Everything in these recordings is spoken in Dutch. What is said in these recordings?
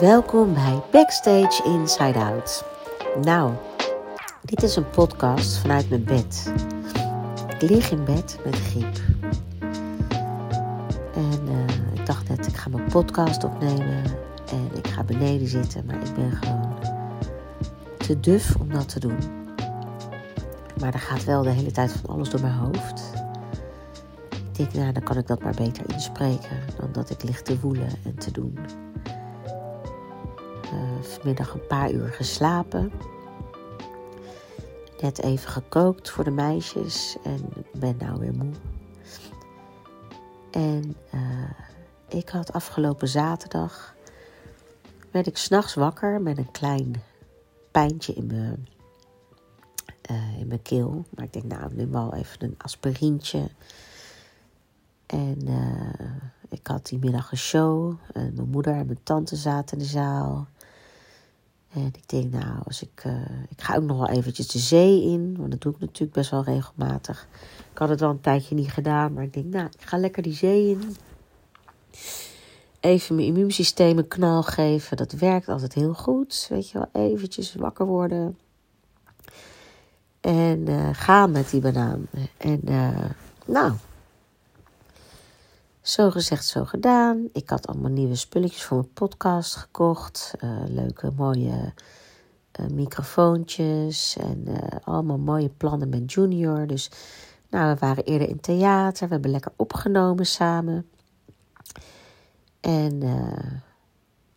Welkom bij Backstage Inside Out. Nou, dit is een podcast vanuit mijn bed. Ik lig in bed met griep. En uh, ik dacht net, ik ga mijn podcast opnemen en ik ga beneden zitten, maar ik ben gewoon te duf om dat te doen. Maar er gaat wel de hele tijd van alles door mijn hoofd. Ik denk, nou, dan kan ik dat maar beter inspreken dan dat ik lig te woelen en te doen. Vanmiddag een paar uur geslapen. Net even gekookt voor de meisjes en ben nou weer moe. En uh, ik had afgelopen zaterdag. werd ik s'nachts wakker met een klein pijntje in mijn, uh, in mijn keel. Maar ik denk, nou, neem wel even een aspirintje. En uh, ik had die middag een show. En mijn moeder en mijn tante zaten in de zaal. En ik denk, nou, als ik, uh, ik ga ook nog wel eventjes de zee in. Want dat doe ik natuurlijk best wel regelmatig. Ik had het wel een tijdje niet gedaan. Maar ik denk, nou, ik ga lekker die zee in. Even mijn immuunsysteem een knal geven. Dat werkt altijd heel goed. Weet je wel, eventjes wakker worden. En uh, gaan met die banaan. En uh, nou, zo gezegd, zo gedaan. Ik had allemaal nieuwe spulletjes voor mijn podcast gekocht. Uh, leuke, mooie uh, microfoontjes. En uh, allemaal mooie plannen met Junior. Dus nou, we waren eerder in theater. We hebben lekker opgenomen samen. En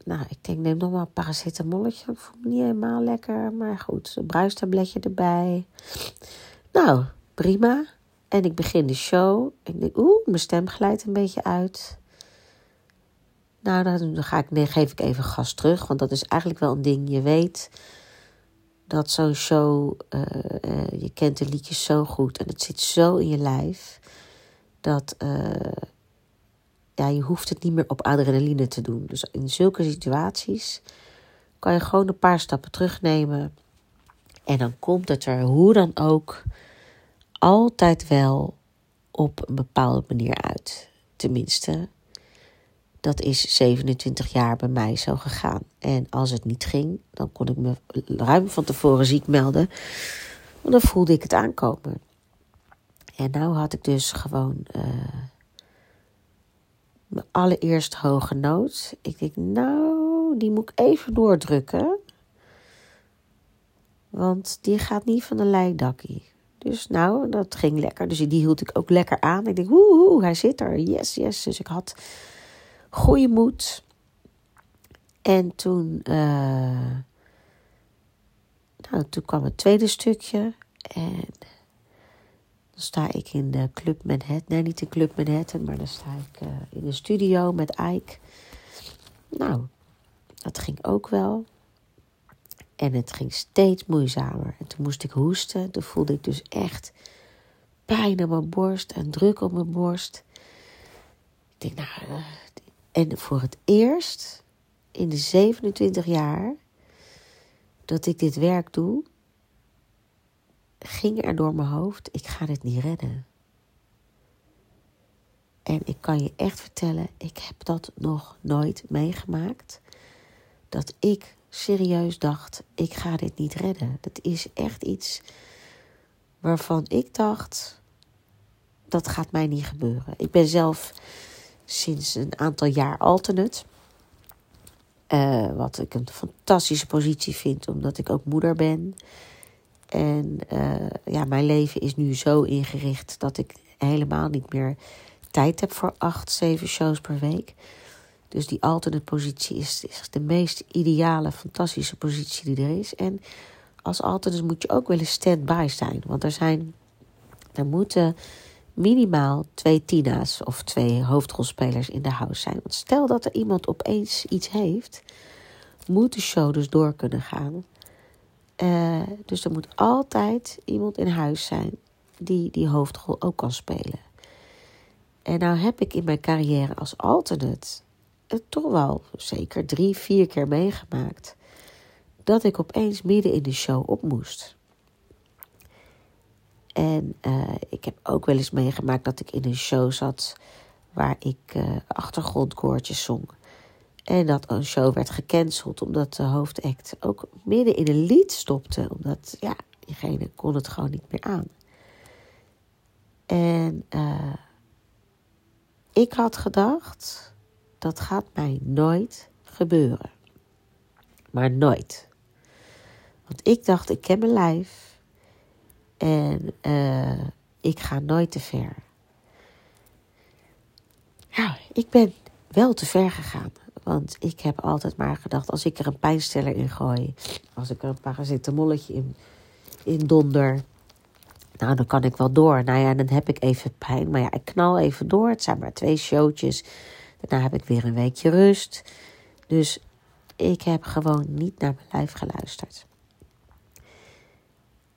nou, ik denk, neem nog maar een paracetamolletje. Ik voel me niet helemaal lekker. Maar goed, een bruistabletje erbij. Nou, prima. En ik begin de show. Ik denk, oeh, mijn stem glijdt een beetje uit. Nou, dan ga ik, nee, geef ik even gas terug. Want dat is eigenlijk wel een ding. Je weet dat zo'n show, uh, uh, je kent de liedjes zo goed. En het zit zo in je lijf. Dat uh, ja, je hoeft het niet meer op adrenaline te doen. Dus in zulke situaties kan je gewoon een paar stappen terugnemen. En dan komt het er hoe dan ook altijd wel op een bepaalde manier uit. Tenminste, dat is 27 jaar bij mij zo gegaan. En als het niet ging, dan kon ik me ruim van tevoren ziek melden. Want dan voelde ik het aankomen. En nou had ik dus gewoon uh, mijn allereerste hoge noot. Ik denk, nou, die moet ik even doordrukken. Want die gaat niet van een leidakkie. Dus nou, dat ging lekker. Dus die hield ik ook lekker aan. Ik denk, woehoe, hij zit er. Yes, yes. Dus ik had goede moed. En toen, uh, nou, toen kwam het tweede stukje. En dan sta ik in de Club Manhattan. Nee, niet de Club Manhattan, maar dan sta ik uh, in de studio met Ike. Nou, dat ging ook wel. En het ging steeds moeizamer. En toen moest ik hoesten. Toen voelde ik dus echt pijn aan mijn borst en druk op mijn borst. Ik denk, nou, en voor het eerst in de 27 jaar dat ik dit werk doe, ging er door mijn hoofd: ik ga dit niet redden. En ik kan je echt vertellen, ik heb dat nog nooit meegemaakt. Dat ik serieus dacht: ik ga dit niet redden. Dat is echt iets waarvan ik dacht: dat gaat mij niet gebeuren. Ik ben zelf sinds een aantal jaar alternate. Uh, wat ik een fantastische positie vind, omdat ik ook moeder ben. En uh, ja, mijn leven is nu zo ingericht dat ik helemaal niet meer tijd heb voor acht, zeven shows per week. Dus die alternate positie is, is de meest ideale, fantastische positie die er is. En als alternate moet je ook wel eens stand-by zijn. Want er zijn, er moeten minimaal twee Tina's of twee hoofdrolspelers in de house zijn. Want stel dat er iemand opeens iets heeft, moet de show dus door kunnen gaan. Uh, dus er moet altijd iemand in huis zijn die die hoofdrol ook kan spelen. En nou heb ik in mijn carrière als alternate het toch wel zeker drie, vier keer meegemaakt. Dat ik opeens midden in de show op moest. En uh, ik heb ook wel eens meegemaakt dat ik in een show zat waar ik uh, achtergrondkoortjes zong. En dat een show werd gecanceld omdat de hoofdact ook midden in een lied stopte. Omdat, ja, diegene kon het gewoon niet meer aan. En uh, ik had gedacht, dat gaat mij nooit gebeuren. Maar nooit. Want ik dacht, ik ken mijn lijf. En uh, ik ga nooit te ver. Ja, ik ben wel te ver gegaan. Want ik heb altijd maar gedacht, als ik er een pijnsteller in gooi, als ik er een paracetamolletje in, in donder, nou dan kan ik wel door. Nou ja, dan heb ik even pijn, maar ja, ik knal even door. Het zijn maar twee showtjes. Daarna heb ik weer een weekje rust. Dus ik heb gewoon niet naar mijn lijf geluisterd.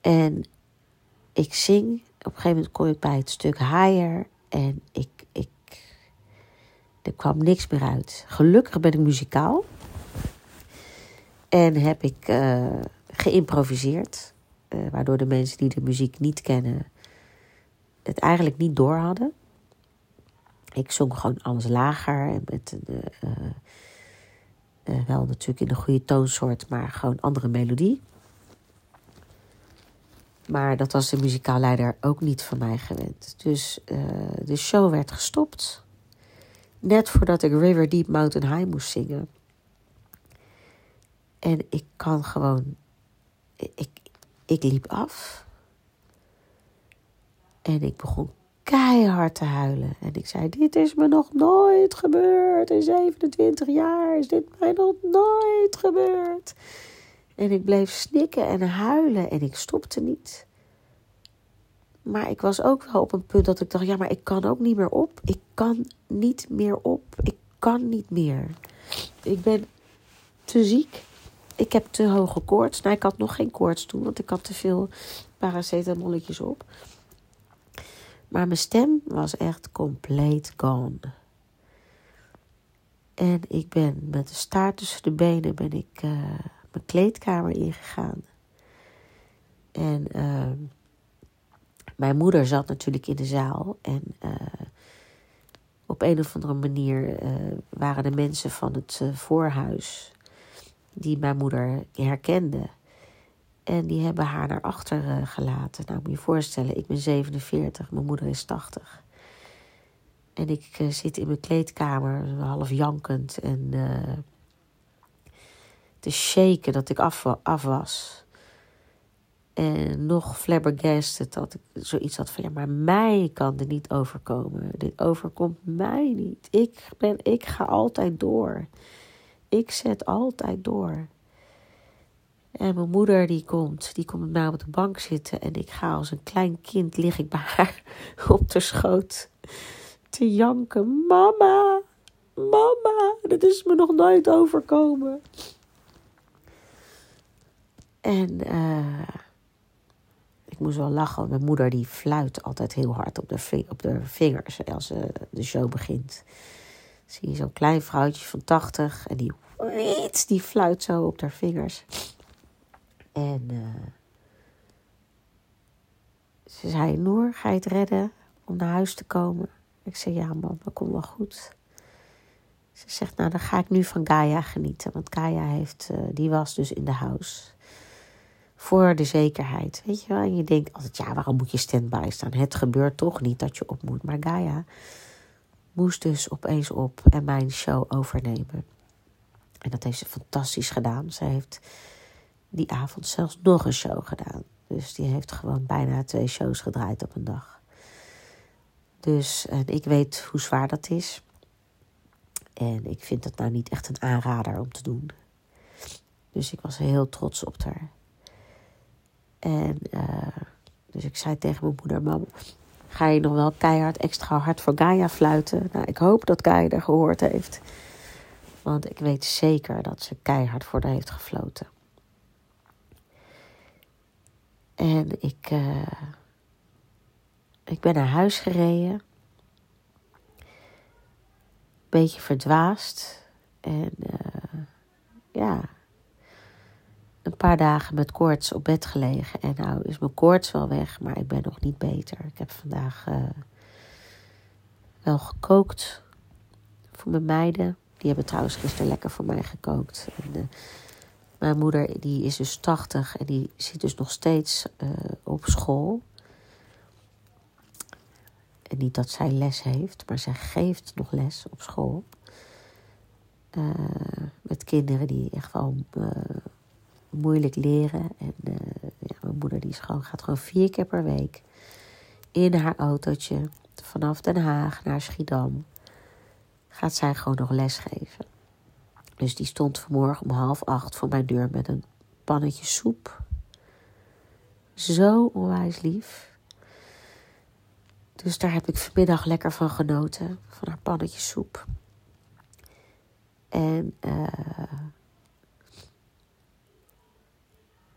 En ik zing. Op een gegeven moment kom ik bij het stuk higher. En ik, ik er kwam niks meer uit. Gelukkig ben ik muzikaal. En heb ik uh, geïmproviseerd. Uh, waardoor de mensen die de muziek niet kennen het eigenlijk niet door hadden. Ik zong gewoon alles lager met een, uh, wel natuurlijk in de goede toonsoort, maar gewoon andere melodie. Maar dat was de muzikaalleider ook niet van mij gewend. Dus de show werd gestopt. Net voordat ik River Deep Mountain High moest zingen. En ik kan gewoon. Ik, ik liep af. En ik begon keihard te huilen. En ik zei: Dit is me nog nooit gebeurd. In 27 jaar is dit mij nog nooit gebeurd. En ik bleef snikken en huilen en ik stopte niet. Maar ik was ook wel op een punt dat ik dacht: ja, maar ik kan ook niet meer op. Ik kan niet meer op. Ik kan niet meer. Ik ben te ziek. Ik heb te hoge koorts. Nou, ik had nog geen koorts toen, want ik had te veel paracetamolletjes op. Maar mijn stem was echt compleet gone. En ik ben met de staart tussen de benen ben ik uh, mijn kleedkamer ingegaan. En uh, mijn moeder zat natuurlijk in de zaal en uh, op een of andere manier uh, waren de mensen van het voorhuis die mijn moeder herkenden. En die hebben haar naar achter gelaten. Nou, moet je je voorstellen, ik ben 47, mijn moeder is 80. En ik zit in mijn kleedkamer, half jankend en te shaken dat ik af, af was. En nog flabbergasted dat ik zoiets had van ja, maar mij kan dit niet overkomen. Dit overkomt mij niet. Ik, ben, ik ga altijd door. Ik zet altijd door. En mijn moeder die komt, die komt bij op de bank zitten en ik ga als een klein kind lig ik bij haar op de schoot te janken. Mama, mama, dit is me nog nooit overkomen. En uh, moest wel lachen. Mijn moeder die fluit altijd heel hard op de, op de vingers als uh, de show begint. Zie je zo'n klein vrouwtje van 80 en die, die fluit zo op haar vingers. En uh, ze zei, Noor, ga je het redden om naar huis te komen? Ik zei, ja man, dat komt wel goed. Ze zegt, nou dan ga ik nu van Gaia genieten. Want Gaia heeft, uh, die was dus in de house voor de zekerheid. Weet je wel? En je denkt altijd, ja, waarom moet je standby staan? Het gebeurt toch niet dat je op moet. Maar Gaia moest dus opeens op en mijn show overnemen. En dat heeft ze fantastisch gedaan. Ze heeft die avond zelfs nog een show gedaan. Dus die heeft gewoon bijna twee shows gedraaid op een dag. Dus en ik weet hoe zwaar dat is. En ik vind dat nou niet echt een aanrader om te doen. Dus ik was heel trots op haar. En uh, dus ik zei tegen mijn moeder: Mam, ga je nog wel keihard extra hard voor Gaia fluiten? Nou, ik hoop dat Gaia er gehoord heeft. Want ik weet zeker dat ze keihard voor haar heeft gefloten. En ik, uh, ik ben naar huis gereden. Beetje verdwaasd. En uh, ja, een paar dagen met koorts op bed gelegen. En nou is mijn koorts wel weg, maar ik ben nog niet beter. Ik heb vandaag uh, wel gekookt voor mijn meiden. Die hebben trouwens gisteren lekker voor mij gekookt. En, mijn moeder die is dus 80 en die zit dus nog steeds uh, op school. En niet dat zij les heeft, maar zij geeft nog les op school. Uh, met kinderen die echt wel uh, moeilijk leren. En ja, mijn moeder die is gewoon, gaat gewoon vier keer per week in haar autootje vanaf Den Haag naar Schiedam. Gaat zij gewoon nog les geven. Dus die stond vanmorgen om half acht voor mijn deur met een pannetje soep. Zo onwijs lief. Dus daar heb ik vanmiddag lekker van genoten, van haar pannetje soep. En uh,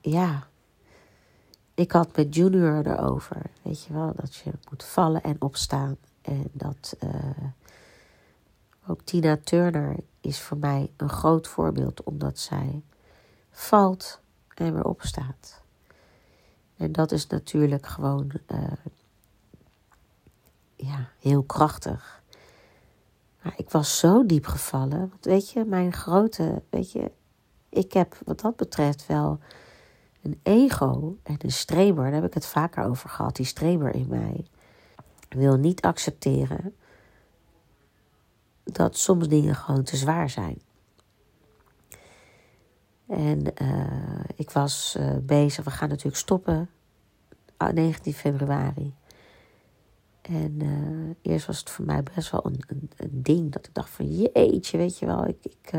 ja, ik had met Junior erover, weet je wel, dat je moet vallen en opstaan. En dat uh, ook Tina Turner is voor mij een groot voorbeeld, omdat zij valt en weer opstaat. En dat is natuurlijk gewoon uh, ja, heel krachtig. Ik was zo diep gevallen. Want weet je, mijn grote, weet je, ik heb wat dat betreft wel een ego en een streber. Daar heb ik het vaker over gehad. Die streber in mij wil niet accepteren dat soms dingen gewoon te zwaar zijn. En uh, ik was uh, bezig, we gaan natuurlijk stoppen, 19 februari. En uh, eerst was het voor mij best wel een, een, een, ding dat ik dacht van jeetje, weet je wel, ik, ik,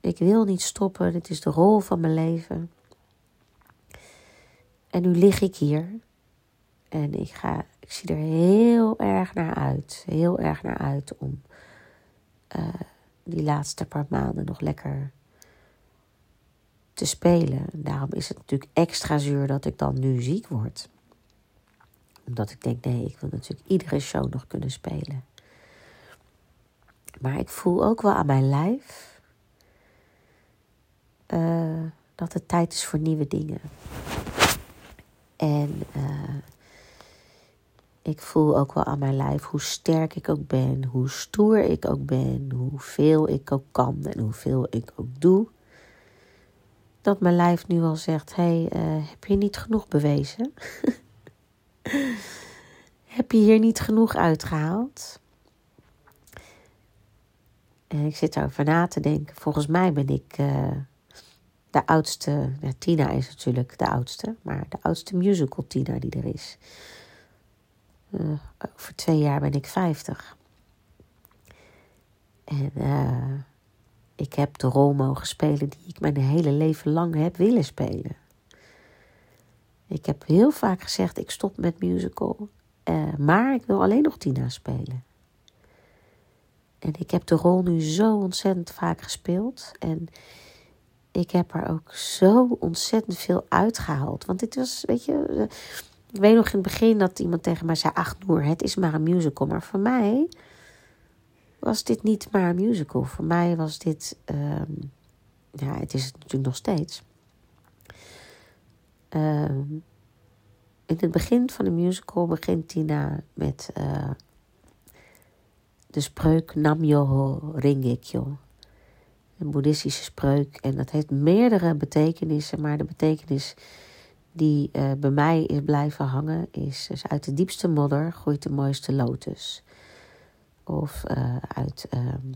ik wil niet stoppen, dit is de rol van mijn leven. En nu lig ik hier en ik, ga, ik zie er heel erg naar uit, heel erg naar uit om die laatste paar maanden nog lekker te spelen. Daarom is het natuurlijk extra zuur dat ik dan nu ziek word. Omdat ik denk, nee, ik wil natuurlijk iedere show nog kunnen spelen. Maar ik voel ook wel aan mijn lijf uh, dat het tijd is voor nieuwe dingen. En uh, ik voel ook wel aan mijn lijf hoe sterk ik ook ben, hoe stoer ik ook ben, hoeveel ik ook kan en hoeveel ik ook doe dat mijn lijf nu al zegt: hey, uh, heb je niet genoeg bewezen? heb je hier niet genoeg uitgehaald? En ik zit erover na te denken. Volgens mij ben ik uh, de oudste. Ja, Tina is natuurlijk de oudste, maar de oudste musical Tina die er is. Uh, over twee jaar ben ik 50. En ik heb de rol mogen spelen die ik mijn hele leven lang heb willen spelen. Ik heb heel vaak gezegd: ik stop met musical, uh, maar ik wil alleen nog Tina spelen. En ik heb de rol nu zo ontzettend vaak gespeeld. En ik heb er ook zo ontzettend veel uitgehaald. Want dit was, weet je, eh, ik weet nog in het begin dat iemand tegen mij zei: Ach, Noor, het is maar een musical. Maar voor mij was dit niet maar een musical. Voor mij was dit, um, ja, het is het natuurlijk nog steeds. Um, in het begin van de musical begint Tina met uh, de spreuk Nam-myoho Rengekyo. Een boeddhistische spreuk. En dat heeft meerdere betekenissen. Maar de betekenis die uh, bij mij is blijven hangen is... Uit de diepste modder groeit de mooiste lotus of uh, uit, um,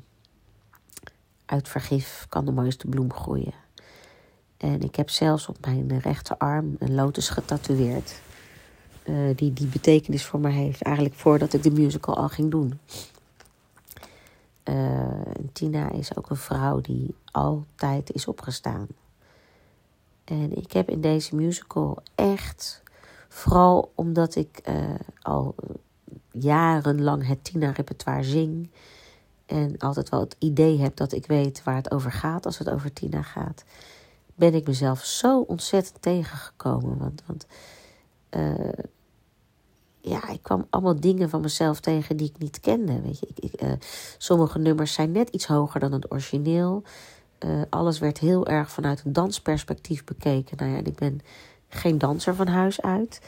uit vergif kan de mooiste bloem groeien. En ik heb zelfs op mijn rechterarm een lotus getatoeëerd. Uh, die die betekenis voor mij heeft, eigenlijk voordat ik de musical al ging doen. Tina is ook een vrouw die altijd is opgestaan. En ik heb in deze musical echt, vooral omdat ik uh, al jarenlang het Tina-repertoire zing. En altijd wel het idee heb dat ik weet waar het over gaat als het over Tina gaat. Ben ik mezelf zo ontzettend tegengekomen. Want, want uh, ja, ik kwam allemaal dingen van mezelf tegen die ik niet kende. Weet je, ik, ik, uh, sommige nummers zijn net iets hoger dan het origineel. Uh, alles werd heel erg vanuit een dansperspectief bekeken. Nou ja, ik ben geen danser van huis uit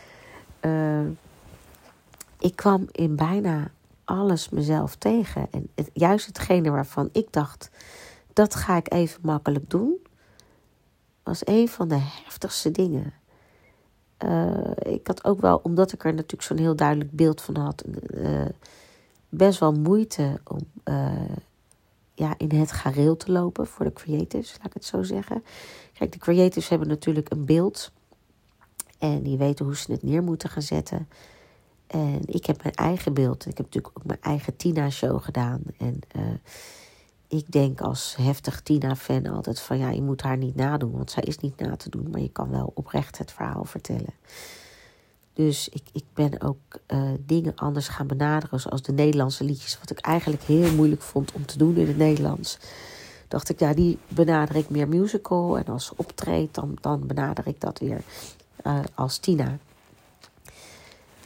ik kwam in bijna alles mezelf tegen. En het, juist hetgene waarvan ik dacht, dat ga ik even makkelijk doen, was een van de heftigste dingen. Uh, ik had ook wel, omdat ik er natuurlijk zo'n heel duidelijk beeld van had, best wel moeite om ja, in het gareel te lopen voor de creatives, laat ik het zo zeggen. Kijk, de creatives hebben natuurlijk een beeld en die weten hoe ze het neer moeten gaan zetten. En ik heb mijn eigen beeld. Ik heb natuurlijk ook mijn eigen Tina-show gedaan. En uh, ik denk als heftig Tina-fan altijd van ja, je moet haar niet nadoen, want zij is niet na te doen, maar je kan wel oprecht het verhaal vertellen. Dus ik, ik ben ook uh, dingen anders gaan benaderen, zoals de Nederlandse liedjes, wat ik eigenlijk heel moeilijk vond om te doen in het Nederlands. Dacht ik, ja, die benader ik meer musical. En als optreed, dan, dan benader ik dat weer uh, als Tina.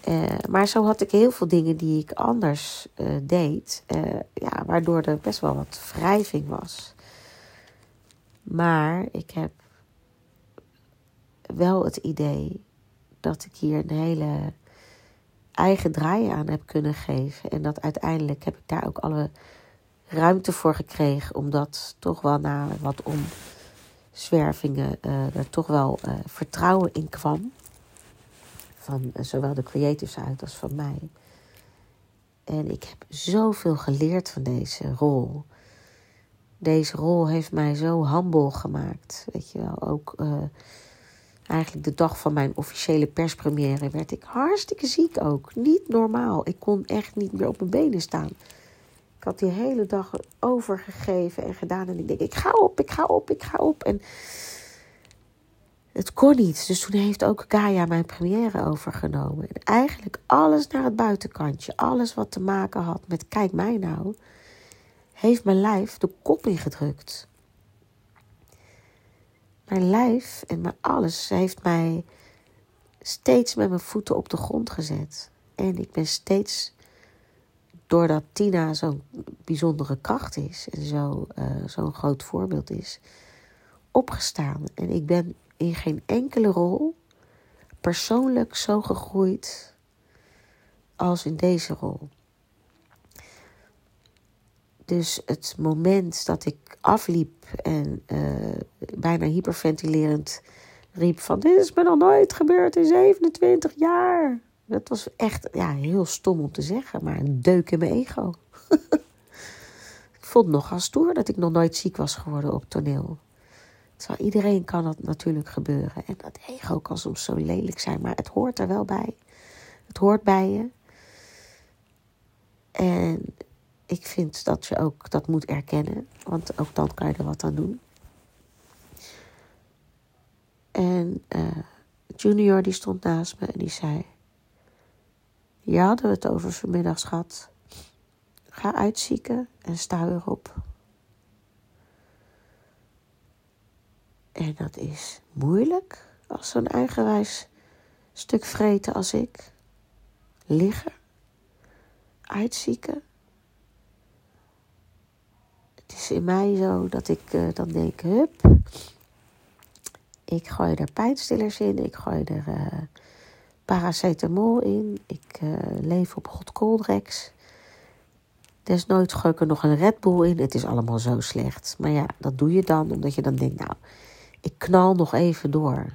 Uh, maar zo had ik heel veel dingen die ik anders deed, ja, waardoor er best wel wat wrijving was. Maar ik heb wel het idee dat ik hier een hele eigen draai aan heb kunnen geven. En dat uiteindelijk heb ik daar ook alle ruimte voor gekregen, omdat toch wel na wat omzwervingen er toch wel vertrouwen in kwam van eh, zowel de creatives uit als van mij. En ik heb zoveel geleerd van deze rol. Deze rol heeft mij zo humble gemaakt. Weet je wel, ook eigenlijk de dag van mijn officiële perspremière werd ik hartstikke ziek ook. Niet normaal. Ik kon echt niet meer op mijn benen staan. Ik had die hele dag overgegeven en gedaan. En ik denk, ik ga op, ik ga op, ik ga op. En het kon niet. Dus toen heeft ook Gaia mijn première overgenomen. En eigenlijk alles naar het buitenkantje, alles wat te maken had met kijk mij nou, heeft mijn lijf de kop ingedrukt. Mijn lijf en mijn alles heeft mij steeds met mijn voeten op de grond gezet. En ik ben steeds, doordat Tina zo'n bijzondere kracht is en zo, uh, zo'n groot voorbeeld is, opgestaan. En ik ben in geen enkele rol persoonlijk zo gegroeid als in deze rol. Dus het moment dat ik afliep en uh, bijna hyperventilerend riep van dit is me nog nooit gebeurd in 27 jaar. Dat was echt ja, heel stom om te zeggen, maar een deuk in mijn ego. ik vond nogal stoer dat ik nog nooit ziek was geworden op toneel. Iedereen kan dat natuurlijk gebeuren. En dat ego kan soms zo lelijk zijn, maar het hoort er wel bij. Het hoort bij je. En ik vind dat je ook dat moet erkennen, want ook dan kan je er wat aan doen. En uh, Junior die stond naast me en die zei: Ja, hadden we het over vanmiddag, schat. Ga uitzieken en sta erop. En dat is moeilijk als zo'n eigenwijs stuk vreten als ik. Liggen. Uitzieken. Het is in mij zo dat ik uh, dan denk, hup. Ik gooi er pijnstillers in. Ik gooi er uh, paracetamol in. Ik uh, leef op God Coldrex. Desnoods gooi ik er nog een Red Bull in. Het is allemaal zo slecht. Maar ja, dat doe je dan omdat je dan denkt, nou ik knal nog even door.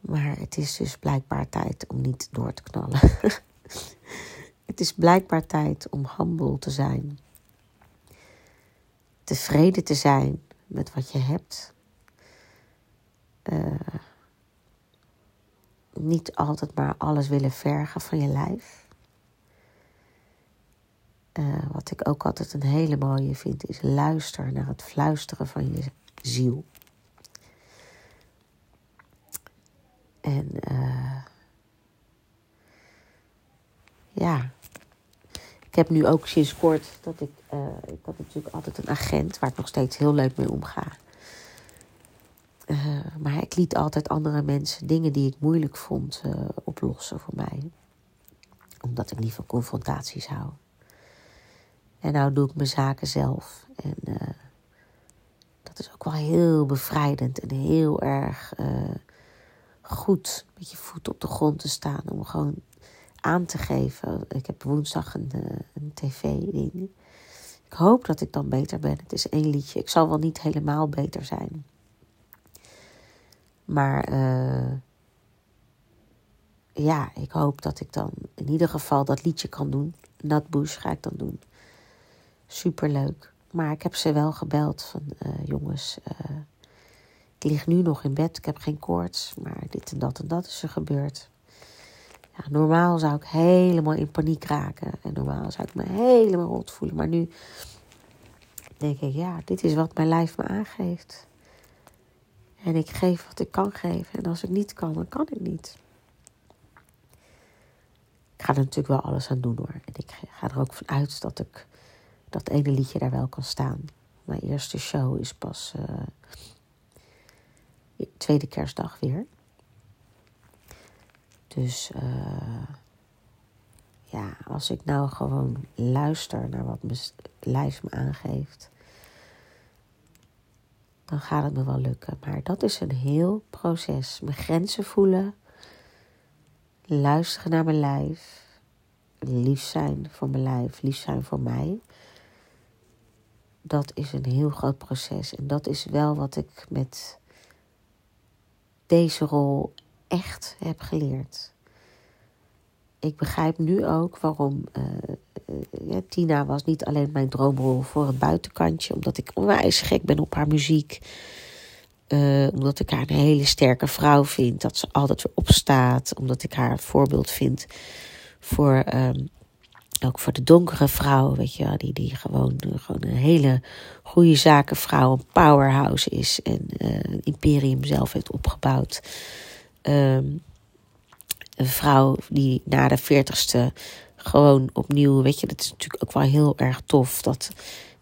Maar het is dus blijkbaar tijd om niet door te knallen. het is blijkbaar tijd om humble te zijn. Tevreden te zijn met wat je hebt. Uh, niet altijd maar alles willen vergen van je lijf. Uh, wat ik ook altijd een hele mooie vind, is luister naar het fluisteren van je ziel. En uh, ja, heb nu ook sinds kort dat ik, uh, ik had natuurlijk altijd een agent waar ik nog steeds heel leuk mee omga. Uh, maar ik liet altijd andere mensen dingen die ik moeilijk vond oplossen voor mij. Omdat ik niet van confrontaties hou. En nou doe ik mijn zaken zelf. En dat is ook wel heel bevrijdend en heel erg goed met je voet op de grond te staan. Om gewoon aan te geven. Ik heb woensdag een, uh, een tv-ding. Ik hoop dat ik dan beter ben. Het is één liedje. Ik zal wel niet helemaal beter zijn. Maar uh, ja, ik hoop dat ik dan in ieder geval dat liedje kan doen. Nat Bush ga ik dan doen. Superleuk. Maar ik heb ze wel gebeld van uh, jongens, ik lig nu nog in bed, ik heb geen koorts, maar dit en dat en dat is er gebeurd. Ja, normaal zou ik helemaal in paniek raken en normaal zou ik me helemaal rot voelen, maar nu denk ik, ja, dit is wat mijn lijf me aangeeft. En ik geef wat ik kan geven en als ik niet kan, dan kan ik niet. Ik ga er natuurlijk wel alles aan doen hoor. En ik ga er ook van uit dat ik dat ene liedje daar wel kan staan. Mijn eerste show is pas uh, tweede kerstdag weer. Dus uh, ja, als ik nou gewoon luister naar wat mijn lijf me aangeeft, dan gaat het me wel lukken. Maar dat is een heel proces. Mijn grenzen voelen, luisteren naar mijn lijf, lief zijn voor mijn lijf, lief zijn voor mij dat is een heel groot proces. En dat is wel wat ik met deze rol echt heb geleerd. Ik begrijp nu ook waarom uh, uh, Tina was niet alleen mijn droomrol voor het buitenkantje, omdat ik onwijs gek ben op haar muziek. Uh, omdat ik haar een hele sterke vrouw vind, dat ze altijd weer opstaat. Omdat ik haar voorbeeld vind voor um, ook voor de donkere vrouw, weet je, die, die gewoon, gewoon een hele goede zakenvrouw, een powerhouse is en uh, een imperium zelf heeft opgebouwd. Um, een vrouw die na de veertigste gewoon opnieuw, weet je, dat is natuurlijk ook wel heel erg tof dat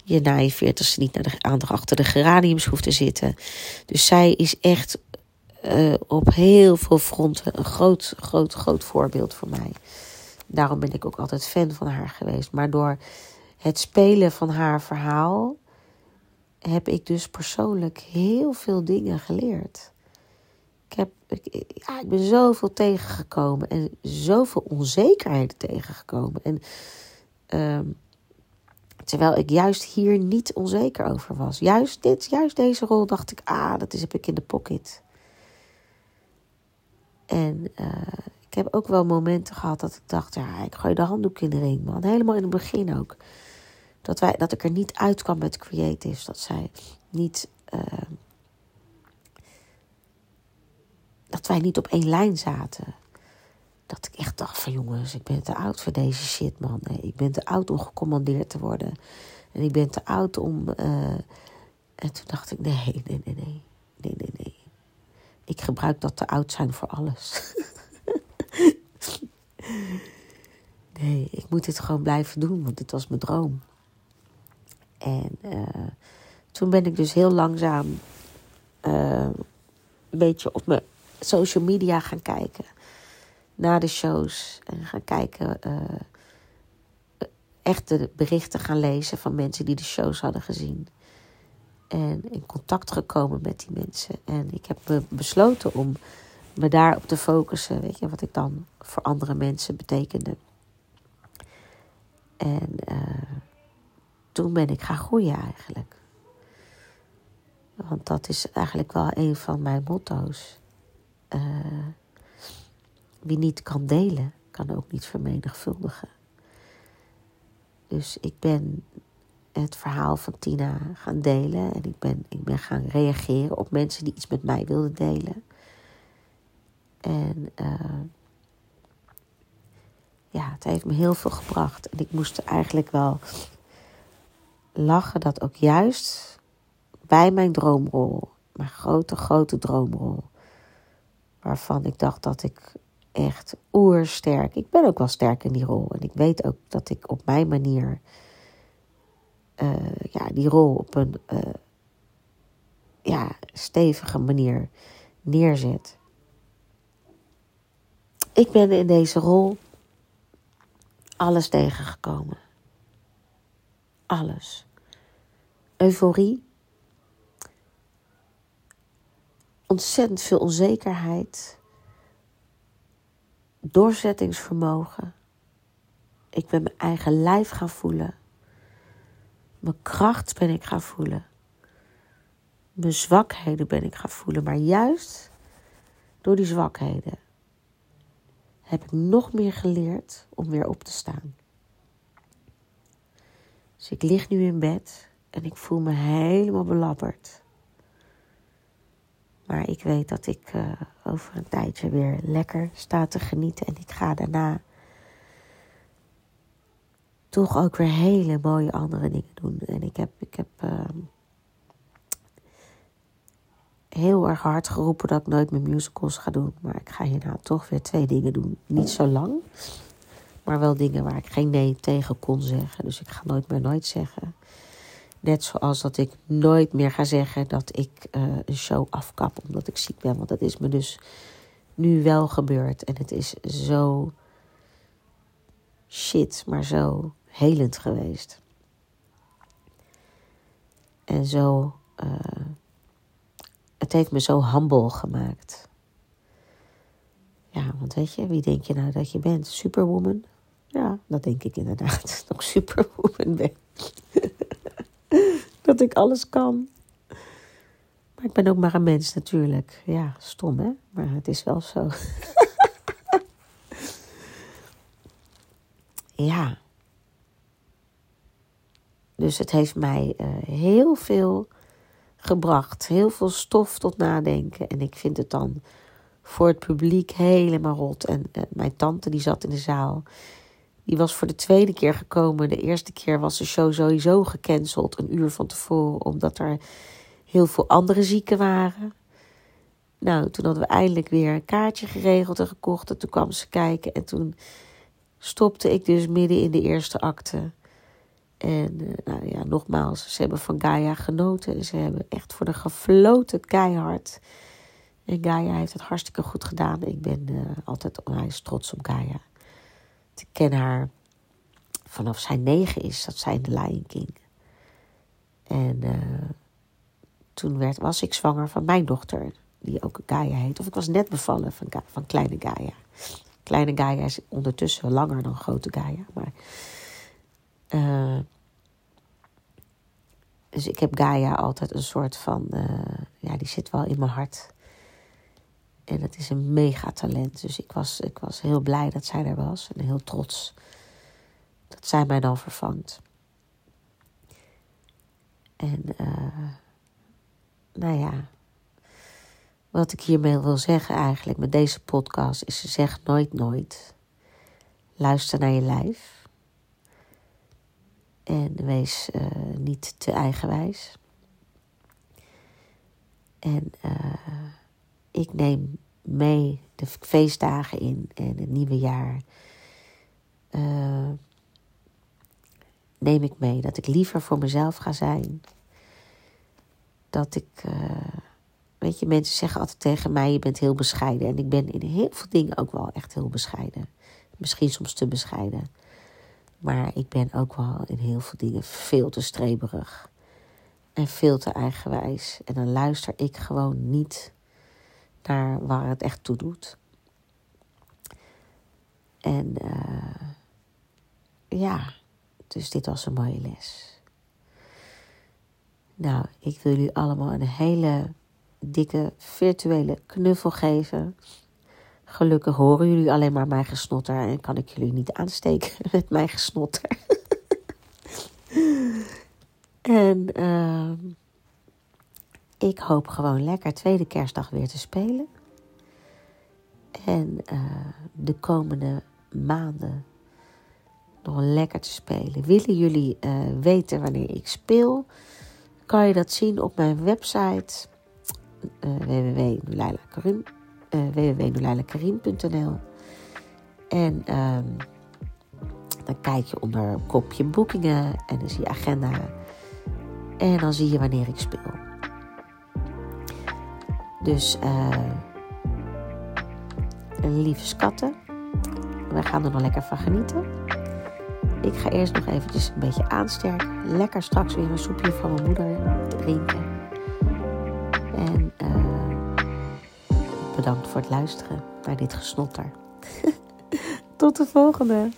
je na je veertigste niet naar de, aan achter de geraniums hoeft te zitten. Dus zij is echt uh, op heel veel fronten een groot, groot, groot voorbeeld voor mij. Daarom ben ik ook altijd fan van haar geweest. Maar door het spelen van haar verhaal heb ik dus persoonlijk heel veel dingen geleerd. Ik, heb, ja, ik ben zoveel tegengekomen en zoveel onzekerheden tegengekomen. En uh, terwijl ik juist hier niet onzeker over was. Juist dit, juist deze rol dacht ik, ah, dat is, heb ik in de pocket. En uh, ik heb ook wel momenten gehad dat ik dacht, ja, ik gooi de handdoek in de ring, man. Helemaal in het begin ook. Dat, wij, dat ik er niet uitkwam met creatives. Dat zij niet. Uh, dat wij niet op één lijn zaten. Dat ik echt dacht van jongens, ik ben te oud voor deze shit, man. Ik ben te oud om gecommandeerd te worden. En ik ben te oud om. Uh, en toen dacht ik, nee, nee, nee, nee. Nee, nee, nee. Ik gebruik dat te oud zijn voor alles. nee, ik moet dit gewoon blijven doen, want dit was mijn droom. En uh, toen ben ik dus heel langzaam uh, een beetje op mijn social media gaan kijken. Naar de shows. En gaan kijken. Uh, echt de berichten gaan lezen van mensen die de shows hadden gezien. En in contact gekomen met die mensen. En ik heb besloten om me daarop te focussen. Weet je, wat ik dan voor andere mensen betekende. En uh, toen ben ik gaan groeien eigenlijk. Want dat is eigenlijk wel een van mijn motto's. Uh, wie niet kan delen, kan ook niet vermenigvuldigen. Dus ik ben het verhaal van Tina gaan delen. En ik ben, ik ben gaan reageren op mensen die iets met mij wilden delen. En uh, ja, het heeft me heel veel gebracht. En ik moest eigenlijk wel lachen dat ook juist bij mijn droomrol, mijn grote, grote droomrol, waarvan ik dacht dat ik echt oersterk, ik ben ook wel sterk in die rol. En ik weet ook dat ik op mijn manier uh, ja, die rol op een uh, ja, stevige manier neerzet. Ik ben in deze rol alles tegengekomen. Alles. Euforie. Ontzettend veel onzekerheid. doorzettingsvermogen. Ik ben mijn eigen lijf gaan voelen. Mijn kracht ben ik gaan voelen. Mijn zwakheden ben ik gaan voelen. Maar juist door die zwakheden heb ik nog meer geleerd om weer op te staan. Dus ik lig nu in bed en ik voel me helemaal belabberd. Maar ik weet dat ik uh, over een tijdje weer lekker sta te genieten. En ik ga daarna toch ook weer hele mooie andere dingen doen. En ik heb, ik heb uh, heel erg hard geroepen dat ik nooit meer musicals ga doen. Maar ik ga hierna toch weer twee dingen doen. Niet zo lang, maar wel dingen waar ik geen nee tegen kon zeggen. Dus ik ga nooit meer nooit zeggen. Net zoals dat ik nooit meer ga zeggen dat ik uh, een show afkap omdat ik ziek ben. Want dat is me dus nu wel gebeurd. En het is zo shit, maar zo helend geweest. En zo. Uh, het heeft me zo humble gemaakt. Ja, want weet je, wie denk je nou dat je bent? Superwoman? Ja, dat denk ik inderdaad. Dat ik superwoman ben. dat ik alles kan. Maar ik ben ook maar een mens natuurlijk. Ja, stom hè? Maar het is wel zo. ja. Dus het heeft mij uh, heel veel gebracht. Heel veel stof tot nadenken. En ik vind het dan voor het publiek helemaal rot. En uh, mijn tante die zat in de zaal. Die was voor de tweede keer gekomen. De eerste keer was de show sowieso gecanceld. Een uur van tevoren. Omdat er heel veel andere zieken waren. Nou, toen hadden we eindelijk weer een kaartje geregeld en gekocht. En toen kwam ze kijken. En toen stopte ik dus midden in de eerste acte. En uh, nou ja, nogmaals, ze hebben van Gaia genoten. Ze hebben echt voor de gefloten keihard. En Gaia heeft het hartstikke goed gedaan. Ik ben uh, altijd onwijs trots op Gaia. Ik ken haar vanaf zij negen is, dat zij de Lion King. En uh, toen werd, was ik zwanger van mijn dochter, die ook Gaia heet. Of ik was net bevallen van, van kleine Gaia. Kleine Gaia is ondertussen langer dan grote Gaia. Maar, uh, dus ik heb Gaia altijd een soort van, uh, ja, die zit wel in mijn hart. En het is een megatalent. Dus ik was, ik was heel blij dat zij er was. En heel trots dat zij mij dan vervangt. En uh, nou ja, wat ik hiermee wil zeggen eigenlijk met deze podcast is: zeg nooit nooit. Luister naar je lijf. En wees uh, niet te eigenwijs. En uh, ik neem mee de feestdagen in en het nieuwe jaar. Uh, neem ik mee dat ik liever voor mezelf ga zijn. Dat ik, uh, weet je, mensen zeggen altijd tegen mij: je bent heel bescheiden. En ik ben in heel veel dingen ook wel echt heel bescheiden. Misschien soms te bescheiden. Maar ik ben ook wel in heel veel dingen veel te streberig. En veel te eigenwijs. En dan luister ik gewoon niet naar waar het echt toe doet. En uh, ja, dus dit was een mooie les. Nou, ik wil jullie allemaal een hele dikke virtuele knuffel geven. Gelukkig horen jullie alleen maar mijn gesnotter en kan ik jullie niet aansteken met mijn gesnotter. en uh, ik hoop gewoon lekker tweede kerstdag weer te spelen. En uh, de komende maanden nog lekker te spelen. Willen jullie uh, weten wanneer ik speel? Kan je dat zien op mijn website uh, En um, dan kijk je onder kopje boekingen en dan zie je agenda. En dan zie je wanneer ik speel. Dus uh, lieve skatten, we gaan er nog lekker van genieten. Ik ga eerst nog eventjes een beetje aansterken. Lekker straks weer een soepje van mijn moeder drinken. En uh, bedankt voor het luisteren naar dit gesnotter. Tot de volgende.